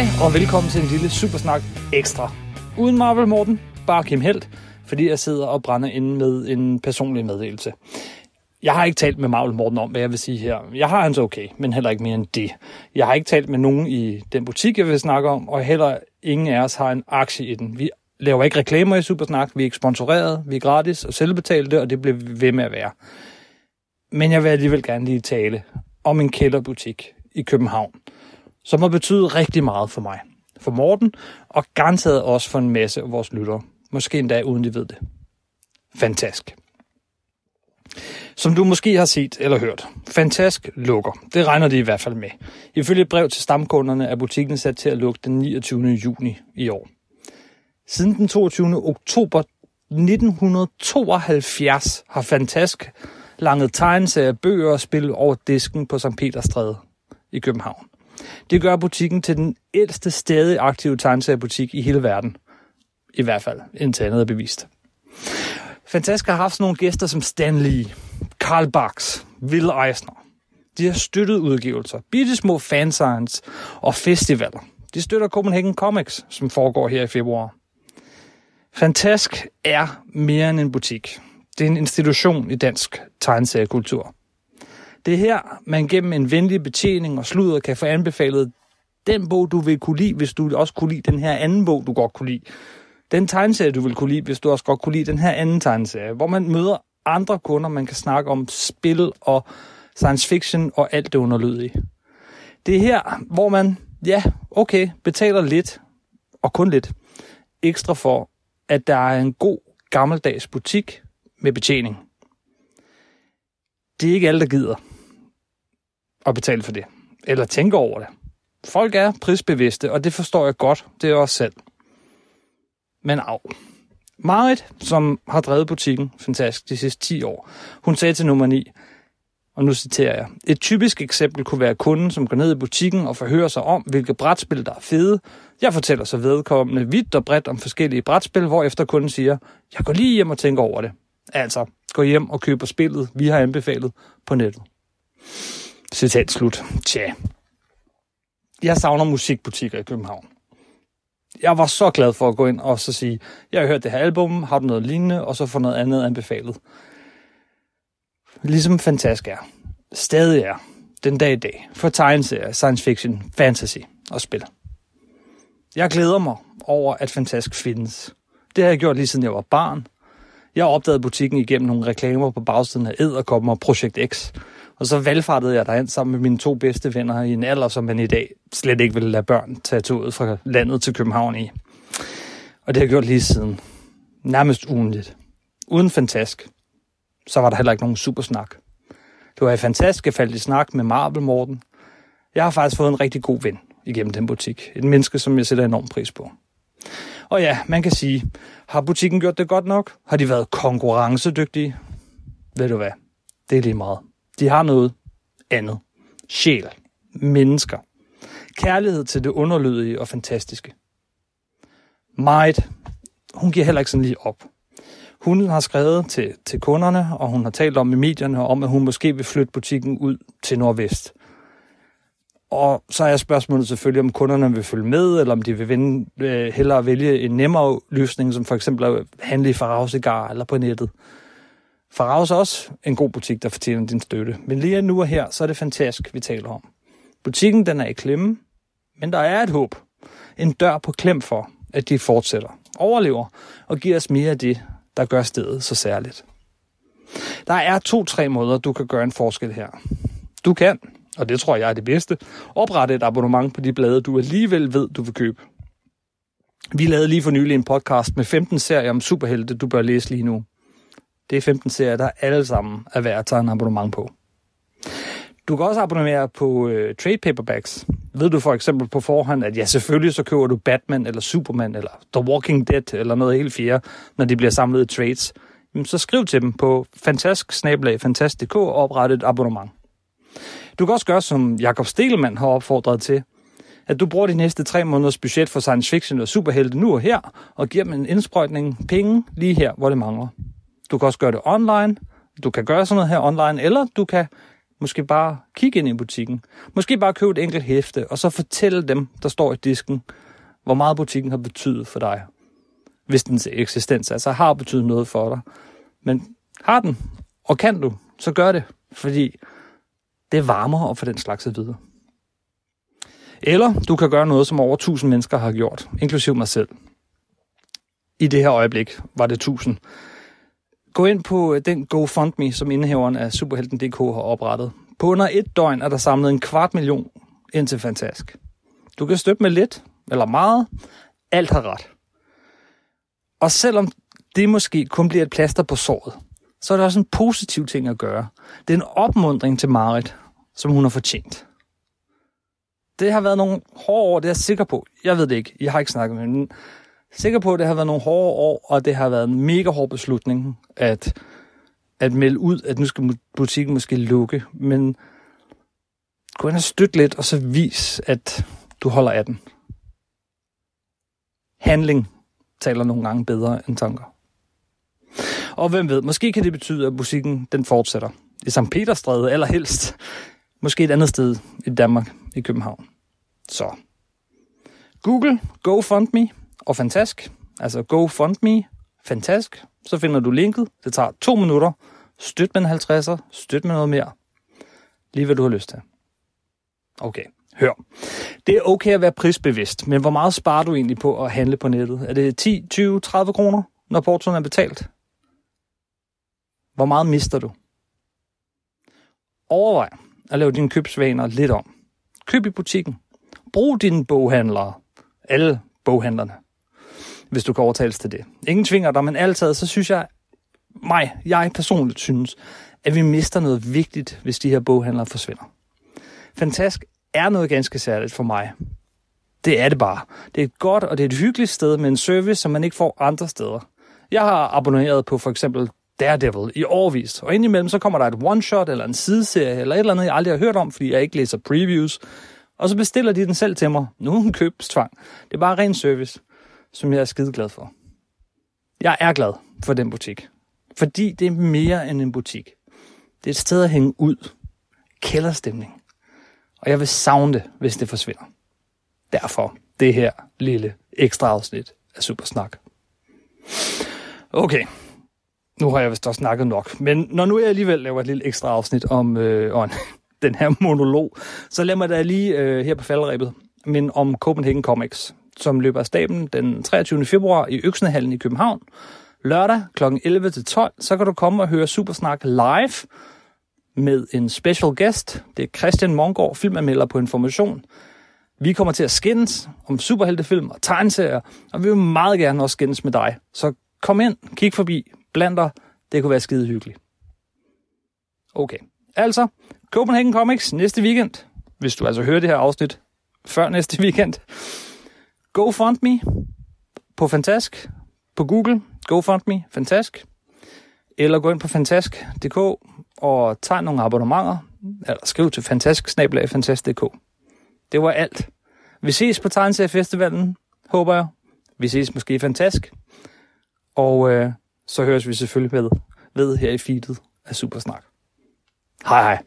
Hej og velkommen til en lille Supersnak Ekstra. Uden Marvel Morten, bare Kim Helt, fordi jeg sidder og brænder inde med en personlig meddelelse. Jeg har ikke talt med Marvel Morten om, hvad jeg vil sige her. Jeg har hans okay, men heller ikke mere end det. Jeg har ikke talt med nogen i den butik, jeg vil snakke om, og heller ingen af os har en aktie i den. Vi laver ikke reklamer i Supersnak, vi er ikke sponsoreret, vi er gratis og selvbetalte, og det bliver vi ved med at være. Men jeg vil alligevel gerne lige tale om en kælderbutik i København, som har betydet rigtig meget for mig, for Morten, og garanteret også for en masse af vores lyttere. Måske endda uden de ved det. Fantastisk. Som du måske har set eller hørt, Fantask lukker. Det regner de i hvert fald med. Ifølge et brev til stamkunderne er butikken sat til at lukke den 29. juni i år. Siden den 22. oktober 1972 har Fantask langet tegneserier, bøger og spil over disken på St. Peterstræde i København. Det gør butikken til den ældste stadig aktive tegneseriebutik i hele verden. I hvert fald, indtil andet er bevist. Fantastisk har haft sådan nogle gæster som Stanley, Karl Barks, Will Eisner. De har støttet udgivelser, bitte små fansigns og festivaler. De støtter Copenhagen Comics, som foregår her i februar. Fantask er mere end en butik. Det er en institution i dansk tegneseriekultur. Det er her, man gennem en venlig betjening og sludder kan få anbefalet den bog, du vil kunne lide, hvis du også kunne lide den her anden bog, du godt kunne lide. Den tegneserie, du vil kunne lide, hvis du også godt kunne lide den her anden tegneserie, hvor man møder andre kunder, man kan snakke om spil og science fiction og alt det underlydige. Det er her, hvor man, ja, okay, betaler lidt, og kun lidt, ekstra for, at der er en god gammeldags butik med betjening. Det er ikke alle, der gider at betale for det, eller tænke over det. Folk er prisbevidste, og det forstår jeg godt, det er også selv. Men af. Marit, som har drevet butikken fantastisk de sidste 10 år, hun sagde til nummer 9, og nu citerer jeg, et typisk eksempel kunne være kunden, som går ned i butikken og forhører sig om, hvilke brætspil, der er fede. Jeg fortæller så vedkommende vidt og bredt om forskellige brætspil, hvor efter kunden siger, jeg går lige hjem og tænker over det. Altså, gå hjem og køber spillet, vi har anbefalet på nettet. Citat slut. Tja. Jeg savner musikbutikker i København. Jeg var så glad for at gå ind og så sige, jeg har hørt det her album, har du noget lignende, og så få noget andet anbefalet. Ligesom Fantask er. Stadig er. Den dag i dag. For tegneserier, science fiction, fantasy og spil. Jeg glæder mig over, at Fantask findes. Det har jeg gjort lige siden jeg var barn. Jeg opdagede butikken igennem nogle reklamer på bagsiden af Edderkoppen og Projekt X. Og så valgfartede jeg derhen sammen med mine to bedste venner i en alder, som man i dag slet ikke ville lade børn tage toget fra landet til København i. Og det har jeg gjort lige siden. Nærmest ugenligt. Uden fantask. Så var der heller ikke nogen supersnak. Det var fantastisk, at falde i snak med Marvel Morten. Jeg har faktisk fået en rigtig god ven igennem den butik. Et menneske, som jeg sætter enorm pris på. Og ja, man kan sige, har butikken gjort det godt nok? Har de været konkurrencedygtige? Ved du hvad? Det er lige meget. De har noget andet. Sjæl. Mennesker. Kærlighed til det underlydige og fantastiske. Meget. hun giver heller ikke sådan lige op. Hun har skrevet til, til kunderne, og hun har talt om i medierne, om at hun måske vil flytte butikken ud til Nordvest. Og så er spørgsmålet selvfølgelig, om kunderne vil følge med, eller om de vil vende, øh, hellere vælge en nemmere løsning, som for eksempel at handle i Farage eller på nettet. Farage er også en god butik, der fortjener din støtte. Men lige nu og her, så er det fantastisk, vi taler om. Butikken den er i klemme, men der er et håb. En dør på klem for, at de fortsætter, overlever og giver os mere af det, der gør stedet så særligt. Der er to-tre måder, du kan gøre en forskel her. Du kan, og det tror jeg er det bedste, oprette et abonnement på de blade, du alligevel ved, du vil købe. Vi lavede lige for nylig en podcast med 15 serier om superhelte, du bør læse lige nu. Det er 15 serier, der alle sammen er værd at tage en abonnement på. Du kan også abonnere på øh, trade paperbacks. Ved du for eksempel på forhånd, at ja, selvfølgelig så køber du Batman eller Superman eller The Walking Dead eller noget helt fjerde, når de bliver samlet i trades. Jamen, så skriv til dem på fantastisk fantastisk.dk og opret et abonnement. Du kan også gøre, som Jakob Stelman har opfordret til, at du bruger de næste tre måneders budget for science fiction og superhelte nu og her, og giver dem en indsprøjtning penge lige her, hvor det mangler. Du kan også gøre det online. Du kan gøre sådan noget her online, eller du kan Måske bare kigge ind i butikken. Måske bare købe et enkelt hæfte, og så fortælle dem, der står i disken, hvor meget butikken har betydet for dig. Hvis dens eksistens altså har betydet noget for dig. Men har den, og kan du, så gør det, fordi det varmer at få den slags at vide. Eller du kan gøre noget, som over 1000 mennesker har gjort, inklusiv mig selv. I det her øjeblik var det 1000. Gå ind på øh, den GoFundMe, som indehaveren af Superhelten.dk har oprettet. På under et døgn er der samlet en kvart million ind til Fantask. Du kan støtte med lidt, eller meget. Alt har ret. Og selvom det måske kun bliver et plaster på såret, så er det også en positiv ting at gøre. Det er en opmundring til Marit, som hun har fortjent. Det har været nogle hårde år, det er jeg sikker på. Jeg ved det ikke, jeg har ikke snakket med hende. Sikker på, at det har været nogle hårde år, og det har været en mega hård beslutning at, at melde ud, at nu skal butikken måske lukke. Men gå ind og støtte lidt, og så vis, at du holder af den. Handling taler nogle gange bedre end tanker. Og hvem ved, måske kan det betyde, at musikken den fortsætter. I St. Peterstræde, eller helst. Måske et andet sted i Danmark, i København. Så. Google, GoFundMe og Fantask. Altså GoFundMe, Fantask. Så finder du linket. Det tager to minutter. Støt med en 50'er. Støt med noget mere. Lige hvad du har lyst til. Okay, hør. Det er okay at være prisbevidst, men hvor meget sparer du egentlig på at handle på nettet? Er det 10, 20, 30 kroner, når portoen er betalt? Hvor meget mister du? Overvej at lave dine købsvaner lidt om. Køb i butikken. Brug dine boghandlere. Alle boghandlerne. Hvis du kan overtales til det. Ingen tvinger dig, men altid så synes jeg, mig, jeg personligt synes, at vi mister noget vigtigt, hvis de her boghandlere forsvinder. Fantask er noget ganske særligt for mig. Det er det bare. Det er et godt og det er et hyggeligt sted med en service, som man ikke får andre steder. Jeg har abonneret på for eksempel Daredevil i årvis, og indimellem så kommer der et one-shot eller en sideserie eller et eller andet, jeg aldrig har hørt om, fordi jeg ikke læser previews, og så bestiller de den selv til mig. Nu er en købstvang. Det er bare ren service, som jeg er skide glad for. Jeg er glad for den butik, fordi det er mere end en butik. Det er et sted at hænge ud. Kælderstemning. Og jeg vil savne det, hvis det forsvinder. Derfor det her lille ekstra afsnit af Supersnak. Okay, nu har jeg vist også snakket nok, men når nu jeg alligevel laver et lille ekstra afsnit om, øh, on, den her monolog, så lad mig da lige øh, her på faldrebet, men om Copenhagen Comics, som løber af staben den 23. februar i Øksnehallen i København. Lørdag kl. 11-12, så kan du komme og høre Supersnak live med en special guest. Det er Christian Mongård, filmanmelder på Information. Vi kommer til at skændes om superheltefilm og tegneserier, og vi vil meget gerne også skændes med dig. Så kom ind, kig forbi, bland dig. Det kunne være skide hyggeligt. Okay, altså Copenhagen Comics næste weekend. Hvis du altså hører det her afsnit før næste weekend. GoFundMe på Fantask, på Google, GoFundMe, Fantask. Eller gå ind på fantask.dk og tag nogle abonnementer, eller skriv til fantask Det var alt. Vi ses på Festivalen, håber jeg. Vi ses måske i Fantask. Og øh, så høres vi selvfølgelig med ved her i feedet af Supersnak. Hej hej.